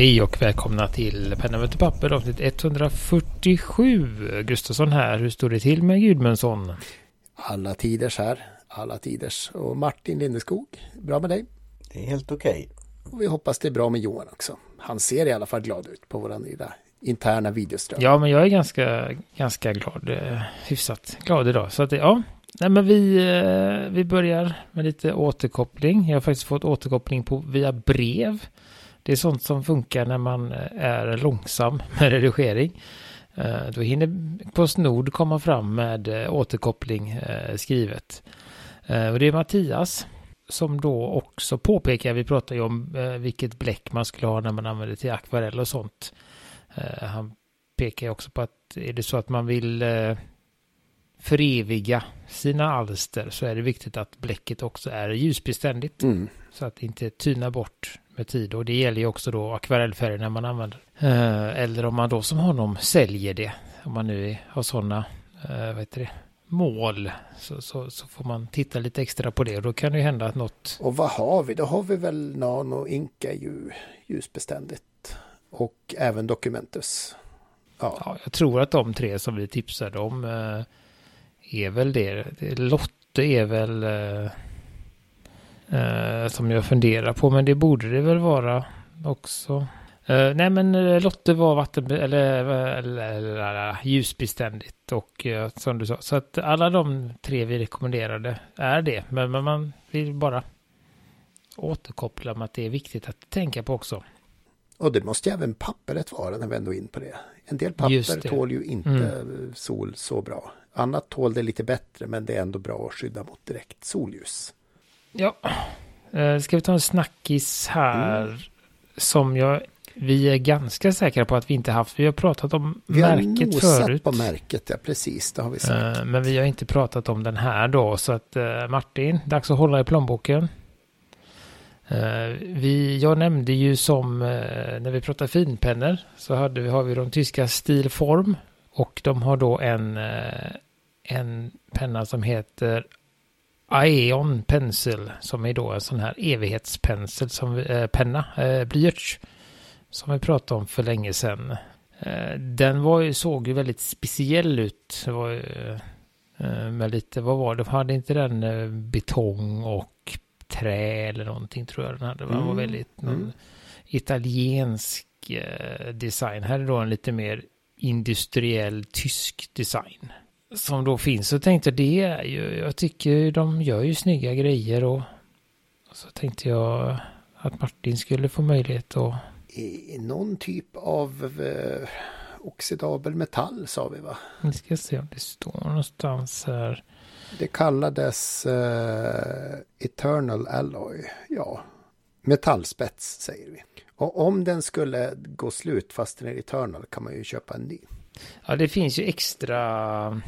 Hej och välkomna till Penna möter papper avsnitt 147. Gustafsson här. Hur står det till med Gudmundsson? Alla tiders här. Alla tiders. Och Martin Lindeskog. Bra med dig? Det är helt okej. Okay. Och vi hoppas det är bra med Johan också. Han ser i alla fall glad ut på våran lilla interna videoström. Ja, men jag är ganska, ganska glad. Eh, hyfsat glad idag. Så att ja, Nej, men vi, eh, vi börjar med lite återkoppling. Jag har faktiskt fått återkoppling på via brev. Det är sånt som funkar när man eh, är långsam med redigering. Eh, då hinner Postnord komma fram med återkoppling skrivet. Och det är Mattias som då också påpekar, vi pratar ju om vilket bläck man skulle ha när man använder till akvarell och sånt. Han pekar också på att är det så att man vill föreviga sina alster så är det viktigt att bläcket också är ljusbeständigt. Mm. Så att det inte tynar bort med tid. Och det gäller ju också då akvarellfärger när man använder. Eh, eller om man då som honom säljer det. Om man nu har sådana, eh, vad heter det, mål. Så, så, så, får man titta lite extra på det. Och då kan det ju hända att något... Och vad har vi? Då har vi väl Nano Inka ju ljusbeständigt. Och även Documentus. Ja. ja. jag tror att de tre som vi tipsade om eh, är väl det. Lotte är väl eh, eh, som jag funderar på, men det borde det väl vara också. Uh, nej men uh, Lotte var vatten eller, eller, eller ljusbeständigt och uh, som du sa. Så att alla de tre vi rekommenderade är det. Men, men man vill bara återkoppla med att det är viktigt att tänka på också. Och det måste ju även pappret vara när vi ändå är in på det. En del papper tål ju inte mm. sol så bra. Annat tål det lite bättre men det är ändå bra att skydda mot direkt solljus. Ja, uh, ska vi ta en snackis här mm. som jag vi är ganska säkra på att vi inte haft. Vi har pratat om vi märket förut. Vi har på märket, ja precis. Det har vi sagt. Uh, men vi har inte pratat om den här då. Så att uh, Martin, dags att hålla i plånboken. Vi, jag nämnde ju som när vi pratade finpennor så hade, har vi de tyska Stilform och de har då en, en penna som heter Aeon Pencil som är då en sån här evighetspensel som eh, penna, eh, blyerts som vi pratade om för länge sedan. Eh, den var ju, såg ju väldigt speciell ut. Det var eh, med lite, vad var det, hade inte den eh, betong och trä eller någonting tror jag den hade. Den var mm. väldigt mm. italiensk eh, design. Här är då en lite mer industriell tysk design som då finns. Så tänkte jag det är ju, jag tycker de gör ju snygga grejer och, och så tänkte jag att Martin skulle få möjlighet att... I någon typ av eh, oxidabel metall sa vi va? Vi ska se om det står någonstans här. Det kallades eh, Eternal Alloy. Ja, metallspets säger vi. Och om den skulle gå slut fast den är Eternal kan man ju köpa en ny. Ja, det finns ju extra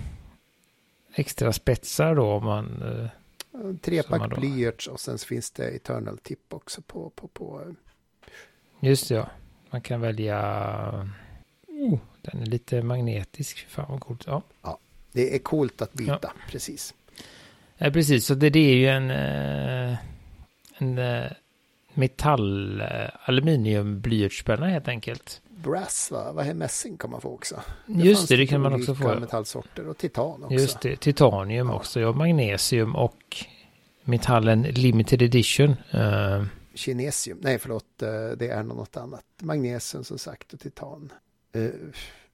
extra spetsar då om man... Eh, Trepack då... blyerts och sen finns det Eternal Tip också på... på, på. Eh. Just det, ja. Man kan välja... Oh, den är lite magnetisk. Fan vad coolt. Ja. ja, det är coolt att byta, ja. precis. Ja, precis. Så det, det är ju en... Eh, en metall aluminium blyertspenna helt enkelt brass, va? vad är mässing kan man få också. Det Just det, det kan man också få. metallsorter och titan också. Just det, titanium ja. också, ja, magnesium och metallen limited edition. Uh. Kinesium, nej förlåt, eh, det är något annat. Magnesium som sagt och titan. Uh,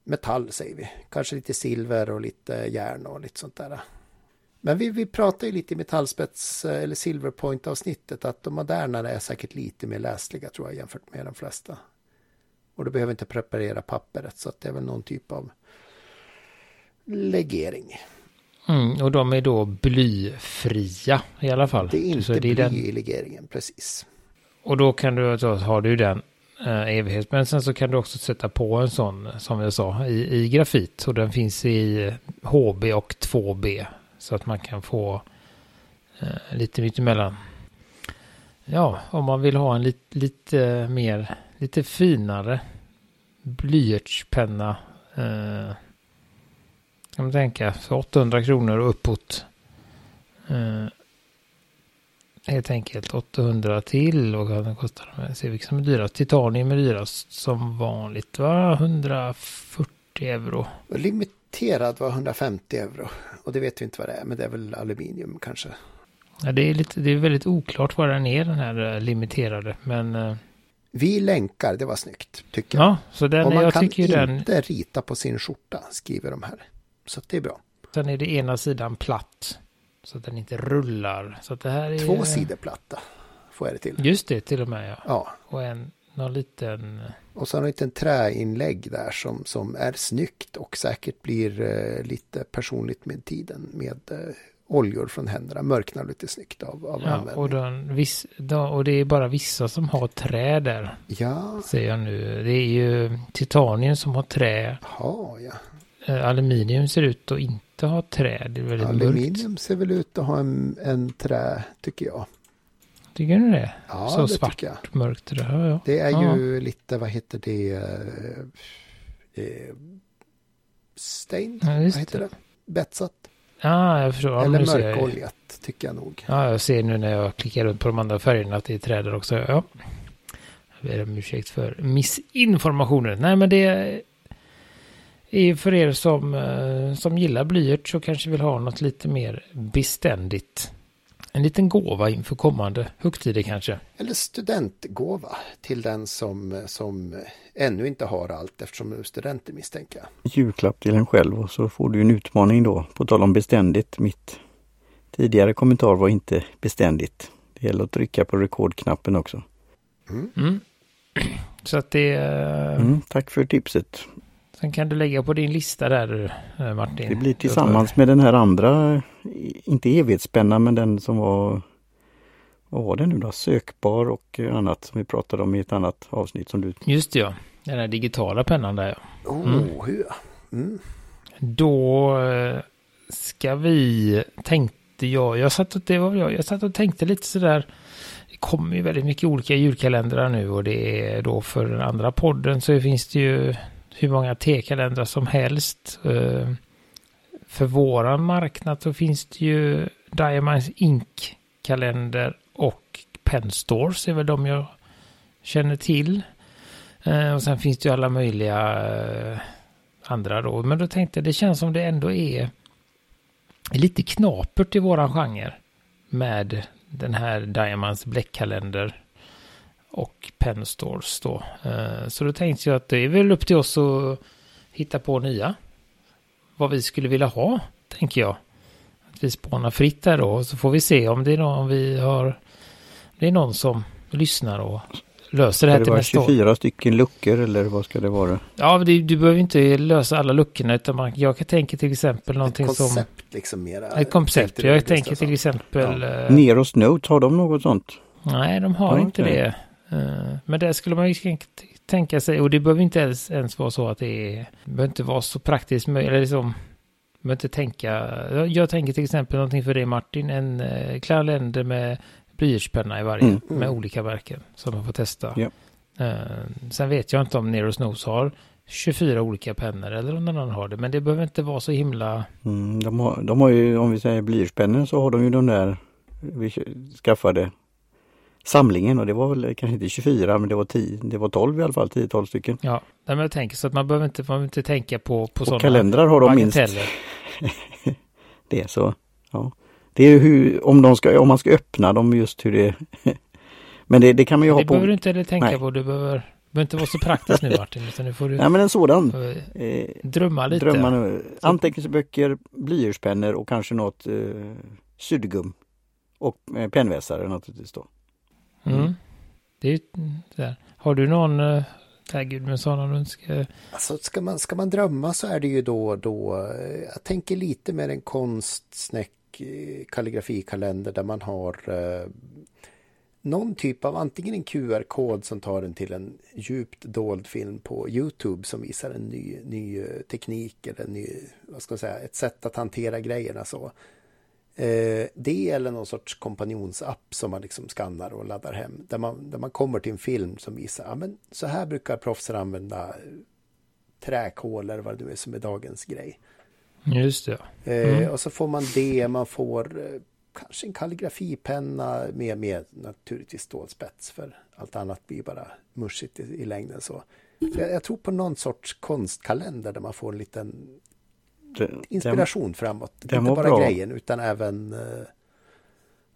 metall säger vi, kanske lite silver och lite järn och lite sånt där. Men vi, vi pratar ju lite i metallspets eller silverpoint avsnittet att de modernare är säkert lite mer läsliga tror jag jämfört med de flesta. Och du behöver inte preparera pappret så att det är väl någon typ av legering. Mm, och de är då blyfria i alla fall. Det är inte det är bly den... i legeringen, precis. Och då kan du, då har du den eh, evighet. Men sen så kan du också sätta på en sån, som jag sa, i, i grafit. Och den finns i HB och 2B. Så att man kan få eh, lite mitt emellan. Ja, om man vill ha en lite, lite mer lite finare blyertspenna. Eh, kan man tänka, för 800 kronor och uppåt. Eh, helt enkelt 800 till och vad kostar. Men se vilka som är dyrast. Titanium är dyrast som vanligt va? 140 euro. Limiterad var 150 euro. Och det vet vi inte vad det är, men det är väl aluminium kanske. Ja, det, är lite, det är väldigt oklart vad den är, den här eh, limiterade. Men... Vi länkar, det var snyggt, tycker jag. Ja, så den, och man jag kan ju den... inte rita på sin skjorta, skriver de här. Så att det är bra. Sen är det ena sidan platt. Så att den inte rullar. Så det här är... Två sidor platta, får jag det till. Just det, till och med ja. Ja, Och en, någon liten... och så har en liten träinlägg där som, som är snyggt och säkert blir eh, lite personligt med tiden med eh, oljor från händerna. Mörknar lite snyggt av, av Ja, användning. och, den, viss, då, och det är bara vissa som har trä där. Ja, Ser jag nu. Det är ju titanium som har trä. ha, ja. Eh, Aluminium ser ut att inte ha trä. Det är väldigt mörkt. Aluminium ser väl ut att ha en, en trä, tycker jag. Tycker du det? Ja, Så det svart. tycker jag. Mörkt trä. Ja, ja. Det är Ja. ju lite, vad heter det, eh, eh, stain, Ja, vad heter det. det? Betsat. Ah, jag förstår. Ja, Eller jag. mörkoljat, tycker jag nog. Ja, jag ser nu när jag klickar runt på de andra färgerna att det är träd där också. Ja. Jag ber om ursäkt för missinformationen. Nej, men det är för er som, eh, som gillar blyert så kanske vill ha något lite mer beständigt. En liten gåva inför kommande högtider kanske. Eller studentgåva till den som, som ännu inte har allt eftersom de är studenter misstänker jag. julklapp till en själv och så får du en utmaning då. På tal om beständigt. Mitt tidigare kommentar var inte beständigt. Det gäller att trycka på rekordknappen också. Mm. Så att det... eh, Mm, tack för tipset. Sen kan du lägga på din lista där eh, Martin. Det blir tillsammans med den här andra, inte evighetsspänna men den som var, vad var det nu då? Sökbar och annat som vi pratade om i ett annat avsnitt som du Just det ja. Den här digitala pennan där ja. Oh, Mm. hur? Mm. Då eh, ska vi, tänkte jag, jag satt och, det var jag, jag satt och tänkte lite sådär, det kommer ju väldigt mycket olika julkalendrar nu och det är då för den andra podden så finns det ju hur många T-kalendrar som helst. Eh, för våran marknad så finns det ju Diamonds Ink-kalender och Pen Stores är väl de jag känner till. Eh, och sen finns det ju alla möjliga eh, andra då. Men då tänkte jag det känns som det ändå är lite knapert i våran genre med den här Diamonds bläckkalender och Pen Stores då. Eh, Så då tänkte jag att det är väl upp till oss att hitta på nya. Vad vi skulle vilja ha, tänker jag. Att vi spånar fritt där då. Så får vi se om det är någon vi har. Det är någon som lyssnar och löser det Ska här det till vara nästa år. 24 stycken luckor eller vad ska det vara? Ja, det, du behöver inte lösa alla luckorna. Utan man, jag kan tänka till exempel Ett någonting som... koncept liksom mera. Ett koncept. Jag tänker till exempel... eh, Neros Note, har de något sånt? Nej, de har Ja, inte okej. det. Eh, Men det skulle man ju tänk- tänka sig. Och det behöver inte ens, ens vara så att det är... Behöver inte vara så praktiskt möjligt. Eller liksom... behöver inte tänka... Jag, jag tänker till exempel någonting för dig Martin. En eh, kalender med blyertspenna i varje. Mm. Med olika märken. Som man får testa. Ja. Eh, sen vet jag inte om Neros Nose har 24 olika pennor. Eller om någon annan har det. Men det behöver inte vara så himla... Mm, de, har, de har ju, om vi säger blyertspennor, så har de ju de där vi skaffade samlingen och det var väl kanske inte 24 men det var 10, det var 12 i alla fall, 10-12 stycken. Ja, men jag tänker så att man behöver inte, man behöver inte tänka på, på sådana kalendrar har de minst det så. Ja. Det är ju hur, om, de ska, om man ska öppna dem just hur det Men det, det kan man ju ha Det på. behöver du inte heller tänka Nej. på. Du behöver, behöver inte vara så praktisk nu Martin. Utan nu får du Nej men en sådan. eh, drömma lite. drömmar nu. Anteckningsböcker, blyertspennor och kanske något eh, sydgum. Och eh, pennvässare naturligtvis då. Mm. Det är där. Har du någon, eh, där Gudmundsson, om du önskar? Alltså ska man, ska man drömma så är det ju då, då eh, jag tänker lite mer en konstsnäck eh, kalligrafikalender där man har eh, någon typ av antingen en QR-kod som tar en till en djupt dold film på Youtube som visar en ny, ny teknik eller en ny, vad ska man säga, ett sätt att hantera grejerna så. Eh, det eller någon sorts kompanjonsapp som man liksom skannar och laddar hem. Där man, där man kommer till en film som visar, ja men så här brukar proffsen använda eh, träkol eller vad det nu är som är dagens grej. Just det. Eh, Mm. Och så får man det, man får eh, kanske en kalligrafipenna med, med naturligtvis stålspets för allt annat blir bara muschigt i, i längden. Så, så jag, jag, tror på någon sorts konstkalender där man får en liten det, inspiration den, framåt. Den Inte bara bra. grejen utan även eh,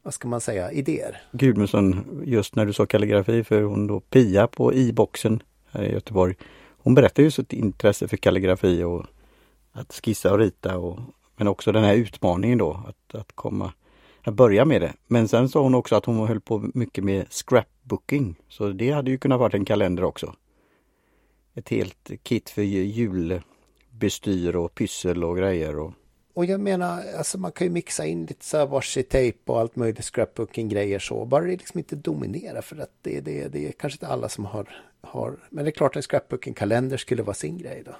vad ska man säga, idéer. Gudmundsson, just när du sa kalligrafi, för hon då Pia på i-boxen här i Göteborg. Hon berättar ju sitt intresse för kalligrafi och att skissa och rita och men också den här utmaningen då att, att komma att börja med det. Men sen sa hon också att hon höll på mycket med scrapbooking. Så det hade ju kunnat vara en kalender också. Ett helt kit för julbestyr och pyssel och grejer. Och... och jag menar, alltså man kan ju mixa in lite så här washi-tape och allt möjligt scrapbooking-grejer så. Bara det liksom inte dominerar för att det, det, det är kanske inte alla som har, har... Men det är klart en scrapbooking-kalender skulle vara sin grej då.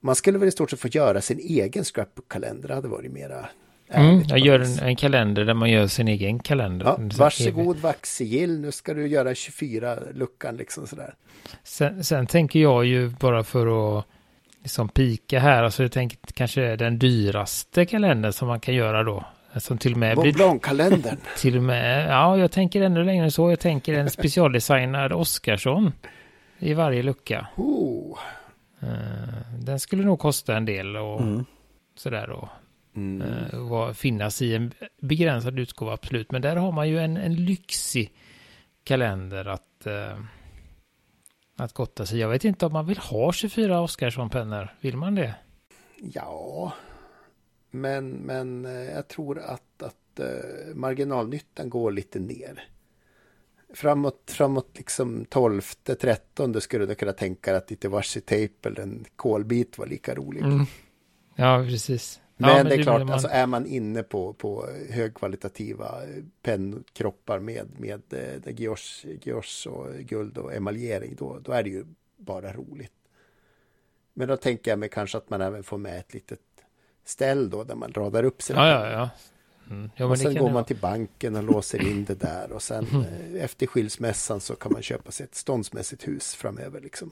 Man skulle väl i stort sett få göra sin egen scrapbook-kalender. Det hade varit mera Mm, jag gör en, en, kalender där man gör sin egen kalender. Ja, varsågod Vaxigill, nu ska du göra 24-luckan liksom sådär. Sen, sen, tänker jag ju bara för att liksom pika här, alltså jag tänker kanske den dyraste kalendern som man kan göra då. Som till och med blir... till och med, ja jag tänker ännu längre så, jag tänker en specialdesignad Oscarsson i varje lucka. Oh. Eh, den skulle nog kosta en del och mm. sådär och mm. uh, finnas i en begränsad utgåva absolut. Men där har man ju en, en lyxig kalender att, uh, att gotta sig. Jag vet inte om man vill ha 24 Oscarsson-pennor. Vill man det? Ja, men, men jag tror att, att marginalnyttan går lite ner framåt, framåt liksom 12, 13 skulle du kunna tänka att lite washi-tape eller en kolbit var lika rolig. Mm. Ja, precis. Men, ja, det är klart, man... alltså är man inne på, på högkvalitativa pennkroppar med, med eh, guilloche och guld och emaljering, då, då är det ju bara roligt. Men då tänker jag mig kanske att man även får med ett litet ställ då, där man radar upp sig. Ja, ja, ja. Mm. Ja, och sen går man till banken och låser in det där och sen mm. Eh, efter skilsmässan så kan man köpa sig ett ståndsmässigt hus framöver liksom.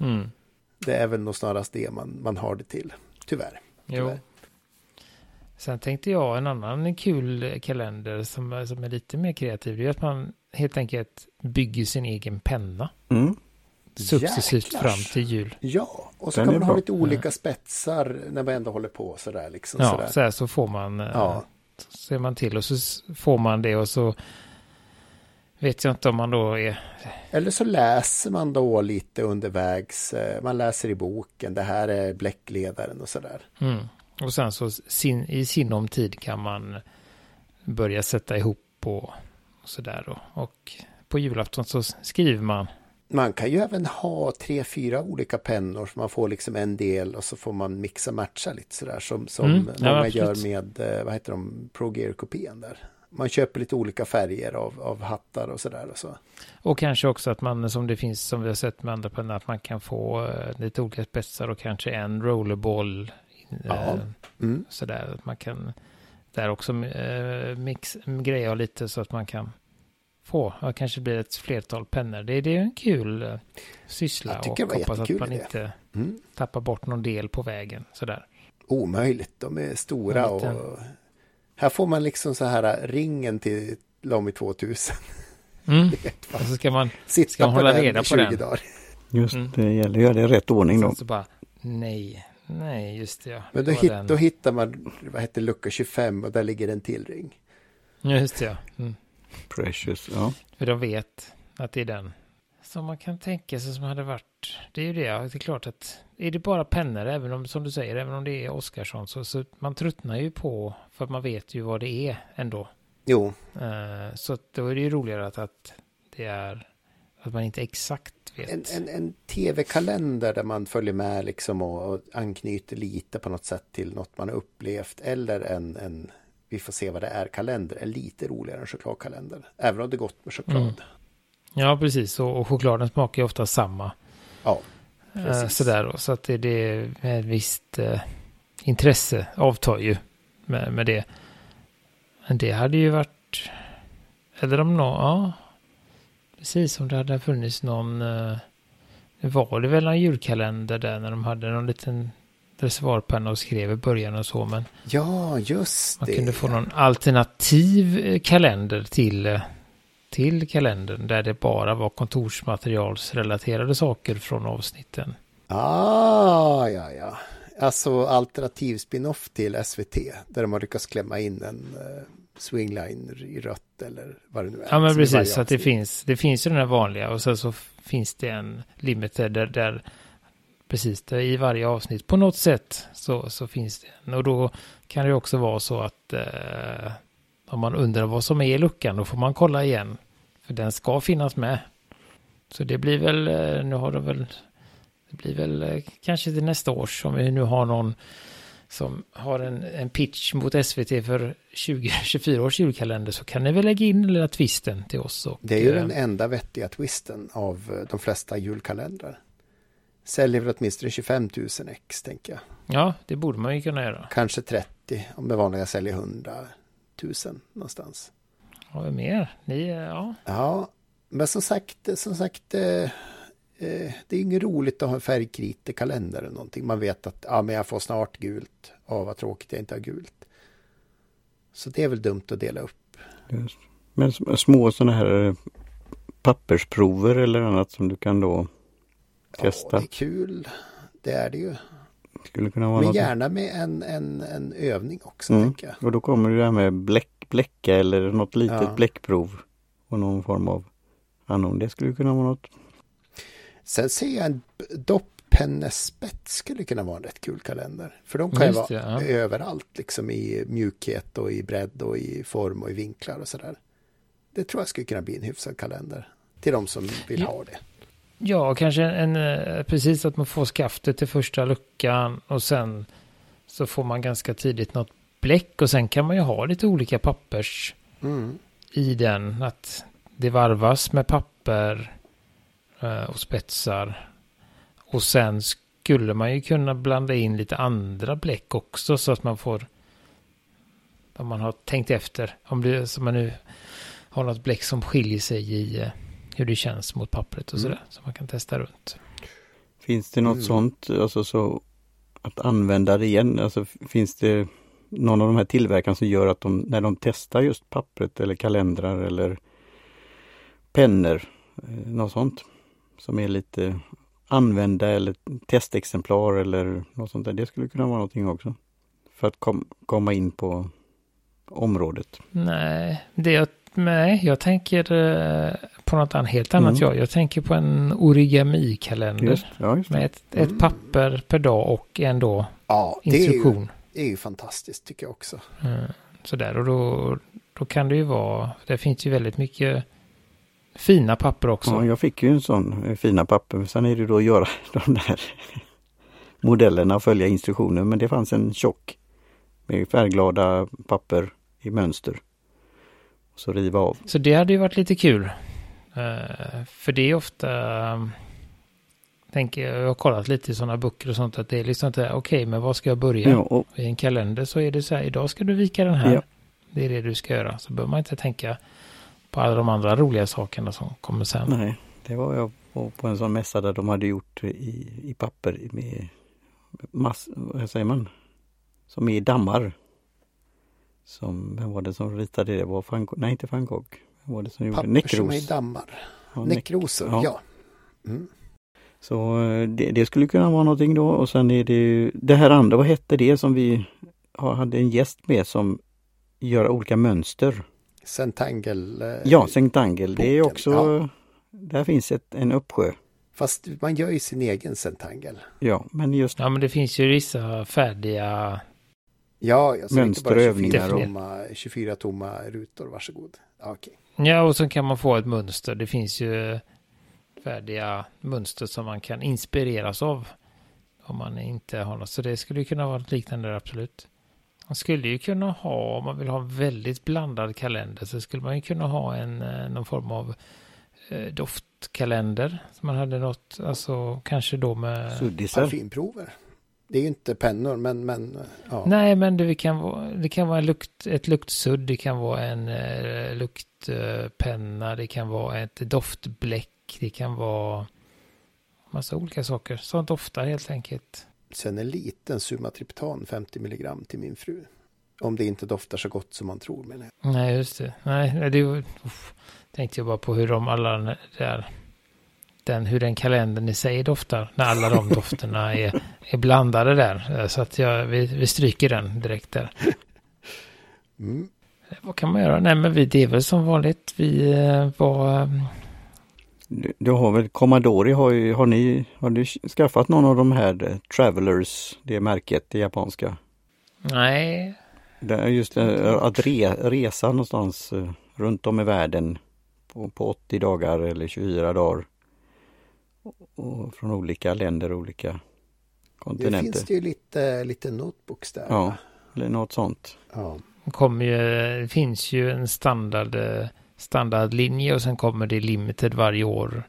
Mm. Det är väl nog snarast det man, man har det till, tyvärr. tyvärr. Jo. Sen tänkte jag en annan kul kalender som, som är lite mer kreativ. Det är att man helt enkelt bygger sin egen penna. Mm. Successivt Jäklars. fram till jul. Ja, och så Den kan man bra. ha lite olika spetsar när man ändå håller på sådär. Liksom, ja, sådär. så här så får man eh, ja ser man till och så får man det och så vet jag inte om man då är... Eller så läser man då lite undervägs. Eh, man läser i boken. Det här är bläckledaren och sådär. Mm. Och sen så sin, i sinom tid kan man börja sätta ihop och, och sådär. Och, och på julafton så skriver man man kan ju även ha tre, fyra olika pennor så man får liksom en del och så får man mixa matcha lite sådär som, som mm, många gör med, eh, vad heter de, ProGear-kopian där. Man köper lite olika färger av, av hattar och sådär och så. Och kanske också att man, som det finns, som vi har sett med andra pennor, att man kan få uh, lite olika spetsar och kanske en rollerball. Ja. mm. Sådär, att man kan där också uh, mix, greja lite så att man kan få. Det kanske blir ett flertal pennor. Det, det är en kul uh, syssla och hoppas att man inte mm. tappar bort någon del på vägen. Sådär. Omöjligt, de är stora och här får man liksom så här ringen till Lamy 2000. Mm. och så ska man, Sitta ska man hålla reda på den. Dagar. Just mm. det, gäller att göra det i rätt ordning då. Så bara, nej, nej, just det ja. Men då, hit, då hittar man, vad heter lucka 25 och där ligger en till ring. Just det ja. Mm. Precious, ja. För de vet att det är den. Som man kan tänka sig som hade varit. Det är ju det, det är klart att är det bara pennor, även om, som du säger, även om det är Oskarsson, så, så man tröttnar ju på, för man vet ju vad det är ändå. Jo. Uh, så då är det ju roligare att, att det är, att man inte exakt vet. En, en, en tv-kalender där man följer med liksom och, och anknyter lite på något sätt till något man har upplevt, eller en, en vi får se vad det är kalender är lite roligare än chokladkalender. Även om det är gott med choklad. Mm. Ja, precis. Och, och chokladen smakar ju ofta samma. Ja, eh, precis. sådär då. Så att det, det är ett visst eh, intresse avtar ju med, med det. Men det hade ju varit... Eller om någon... Ja, precis. Om det hade funnits någon... Eh, var det väl en julkalender där när de hade någon liten reservoarpenna och skrev i början och så. Men Ja, just man det. kunde få någon alternativ eh, kalender till, eh, till kalendern. Där det bara var kontorsmaterialsrelaterade saker från avsnitten. Ah, ja, ja. Alltså alternativ spin-off till SVT. Där de har lyckats klämma in en swingline i rött eller vad det nu är. Ja men Som precis, så att det finns, det finns ju den här vanliga och sen så finns det en limited där, där precis där i varje avsnitt på något sätt så, så finns det en. Och då kan det också vara så att eh, om man undrar vad som är i luckan då får man kolla igen. För den ska finnas med. Så det blir väl, eh, nu har det väl, det blir väl eh, kanske till nästa års om vi nu har någon som har en, en pitch mot SVT för 2024 års julkalender så kan ni väl lägga in den lilla twisten till oss. Och, Det är ju eh, den enda vettiga twisten av eh, de flesta julkalendrar. Säljer väl åtminstone 25 000 ex, tänker jag. Ja, det borde man ju kunna göra. Kanske 30 om det vanliga säljer 100 000 någonstans. Har vi mer? Ni, eh, ja. Ja, men som sagt, som sagt, eh, eh, det är inget roligt att ha en färgkritig kalender eller någonting. Man vet att ja, men jag får snart gult. Ja, vad tråkigt jag inte har gult. Så det är väl dumt att dela upp. Just. Men sm- små sådana här eh, pappersprover eller annat som du kan då Ja, testa. det är kul. Det är det ju. Skulle kunna vara Men något. gärna med en, en, en övning också, Mm. jag. Och då kommer det där med bläck, bläcka eller något litet Ja. bläckprov. Och någon form av anordning. Det skulle kunna vara något. Sen ser jag en doppennespets skulle kunna vara en rätt kul kalender. För de kan ju vara ja. överallt, liksom i mjukhet och i bredd och i form och i vinklar och sådär. Det tror jag skulle kunna bli en hyfsad kalender. Till de som vill Ja. ha det. ja, kanske en, eh, precis att man får skaftet till första luckan och sen så får man ganska tidigt något bläck och sen kan man ju ha lite olika pappers Mm. i den. Att det varvas med papper och spetsar. Och sen skulle man ju kunna blanda in lite andra bläck också så att man får om man har tänkt efter. Om det som man nu har något bläck som skiljer sig i eh, hur det känns mot pappret och Mm. sådär. Så man kan testa runt. Finns det något Mm. sånt, alltså så att använda det igen? Alltså finns det någon av de här tillverkarna som gör att de, när de testar just pappret eller kalendrar eller pennor, eh, något sånt som är lite använda eller testexemplar eller något sånt där. Det skulle kunna vara någonting också. För att kom, komma in på området. Nej, det jag, nej, jag tänker eh, på något annat, helt annat. Mm. Jag, jag tänker på en origami-kalender. Just, ja, just. Med ett, ett Mm. papper per dag och en då Ja, det är, ju, instruktion. det är ju fantastiskt tycker jag också. Eh, Sådär, och då, då kan det ju vara, det finns ju väldigt mycket fina papper också. Ja, jag fick ju en sån eh, fina papper. Sen är det då att göra de där modellerna och följa instruktioner. Men det fanns en tjock med färgglada papper i mönster. Och så riva av. Så det hade ju varit lite kul. Eh, för det är ofta, um, tänker jag, jag har kollat lite i sådana böcker och sånt, att det är liksom inte, okej, men vad ska jag börja? Ja, och, I en kalender så är det så här, idag ska du vika den här. Ja. Det är det du ska göra. Så behöver man inte tänka på alla de andra roliga sakerna som kommer sen. nej, det var jag på, på en sån mässa där de hade gjort i, i papper med mass, vad säger man? Som är i dammar. Som, vem var det som ritade det? Var van, Gogh- nej, inte van Gogh. Vem var det som gjorde Papper som är dammar. Ja, Näckrosor, ja. ja. Mm. Så eh, det, det skulle kunna vara någonting då och sen är det ju det här andra, vad hette det som vi hade en gäst med som gör olika mönster? Centangle. eh, Ja, Centangel. Det är också, ja. där finns ett, en uppsjö. Fast man gör ju sin egen Centangle. Ja, men just Ja, men det finns ju vissa färdiga, Ja, 24 Mönsterövningar och- tomma, 24 tomma rutor, varsågod. Ja, Okej. ja, och så kan man få ett mönster. Det finns ju färdiga mönster som man kan inspireras av. Om man inte har något. Så det skulle ju kunna vara något liknande absolut. Man skulle ju kunna ha, om man vill ha en väldigt blandad kalender, så skulle man ju kunna ha en, eh, någon form av eh, doftkalender. Så man hade något, alltså kanske då med... suddisar. Parfymprover. Det är ju inte pennor, men, men ja. Nej, men det kan vara, det kan vara en lukt, ett luktsudd, det kan vara en eh, luktpenna, det kan vara ett doftbläck, det kan vara massa olika saker som doftar helt enkelt. Sen en liten sumatriptan 50 milligram till min fru. Om det inte doftar så gott som man tror menar jag. Nej, just det. Nej, det uff, tänkte jag bara på hur de alla där, den, hur den kalendern i sig doftar. När alla de dofterna är, är blandade där. Så att jag, vi, vi stryker den direkt där. Mm. Vad kan man göra? Nej, men vi, det är väl som vanligt. Vi eh, var... Eh, du, du, har väl Commodore, har, ju, har ni har du skaffat någon av de här eh, Travelers, det märket, det japanska? Nej. Det är just att re, resa någonstans runt om i världen på, på 80 dagar eller 24 dagar. Och från olika länder och olika kontinenter. Det finns det ju lite, lite notebooks där. Ja, eller något sånt. Ja. Kommer ju, det finns ju en standard, standardlinje och sen kommer det limited varje år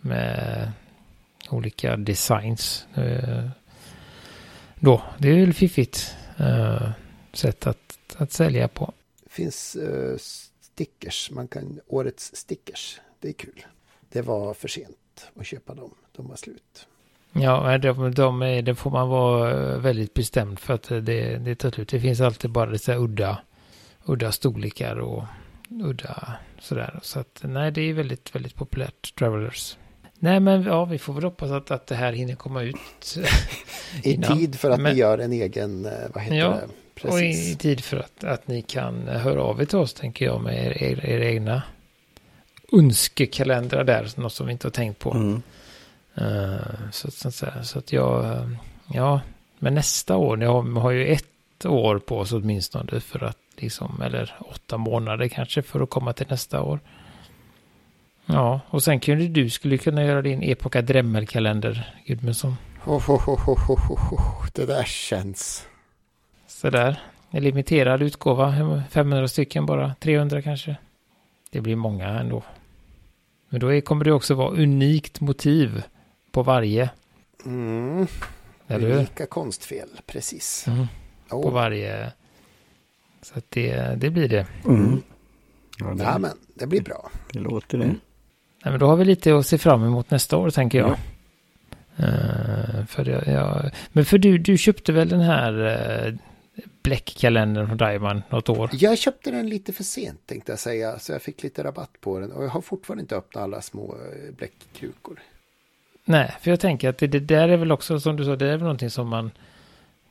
med olika designs. Eh, då, det är väl fiffigt uh, sätt att, att sälja på. Det finns uh, stickers, man kan, årets stickers, det är kul. Det var för sent att köpa dem, de var slut. Ja, de, de är, det får man vara väldigt bestämd för att det, det tar slut. Det finns alltid bara så udda, udda storlekar och udda sådär. Så att nej, det är väldigt, väldigt populärt, Travelers. Nej, men ja, vi får väl hoppas att, att det här hinner komma ut. I tid för att men, ni gör en egen, eh, vad heter ja, det? Precis. Och i, i, tid för att, att ni kan höra av er till oss, tänker jag, med er, er, er egna önskekalendrar där, något som vi inte har tänkt på. Mm. Uh, så, så, så, så, att jag, ja, men nästa år, ni har, har ju ett år på oss åtminstone för att liksom, eller åtta månader kanske för att komma till nästa år. Ja, och sen kunde du skulle kunna göra din Epoka Dremmelkalender, Gudmundsson. Oh, oh, oh, oh, det där känns. Sådär, en limiterad utgåva, 500 stycken bara, 300 kanske. Det blir många ändå. Men då kommer det också vara unikt motiv på varje. Mm. Unika konstfel, precis. Mm. På varje. Så att det, det blir det. Mm. Ja, det, ja, men det blir bra. Det låter det. Mm. Nej, men då har vi lite att se fram emot nästa år, tänker jag. Ja. Uh, för jag, jag, men för du, du köpte väl den här uh, bläckkalendern från Diamond något år? Jag köpte den lite för sent tänkte jag säga. Så jag fick lite rabatt på den. Och jag har fortfarande inte öppnat alla små eh, bläckkrukor. Nej, för jag tänker att det, det, där är väl också som du sa, det är väl någonting som man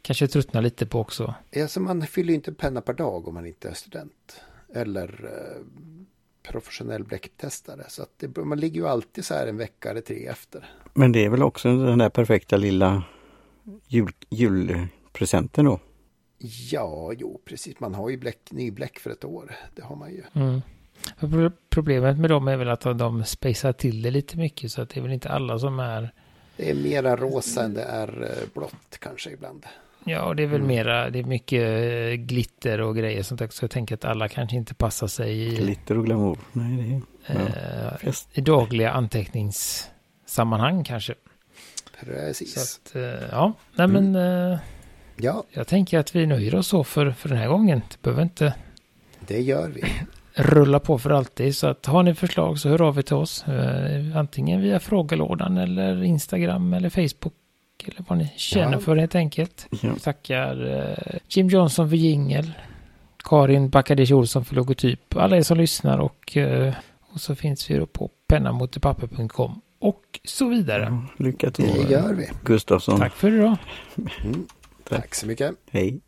kanske tröttnar lite på också. Alltså man fyller ju inte penna per dag om man inte är student. Eller eh, professionell bläcktestare. Så att det, man ligger ju alltid så här en vecka eller tre efter. Men det är väl också den där perfekta lilla jul, julpresenten då? Ja, jo precis. Man har ju bläck, ny bläck för ett år. Det har man ju. Mm. Problemet med dem är väl att de spejsar till det lite mycket så att det är väl inte alla som är... Det är mera rosa än det är eh, blått kanske ibland. Ja, och det är väl mm. mera, det är mycket eh, glitter och grejer sånt där. Så jag tänker att alla kanske inte passar sig i... Glitter och glamour, nej det är... Ja, eh, I dagliga anteckningssammanhang kanske. Precis. Så att, eh, ja, nej mm. men... Eh, ja. Jag tänker att vi nöjer oss så för, för den här gången. Det behöver inte... Det gör vi rulla på för alltid. Så att har ni förslag så hör av er till oss. Eh, antingen via frågelådan eller Instagram eller Facebook. Eller vad ni känner ja. för helt enkelt. Ja. Tackar eh, Jim Johnson för jingel. Karin Backadish Olsson för logotyp. Alla er som lyssnar och, eh, och så finns vi då på pennamotepapper.com och så vidare. Ja, lycka till. Det gör vi. Gustafsson. Tack för idag. Mm. Tack. Tack så mycket. Hej.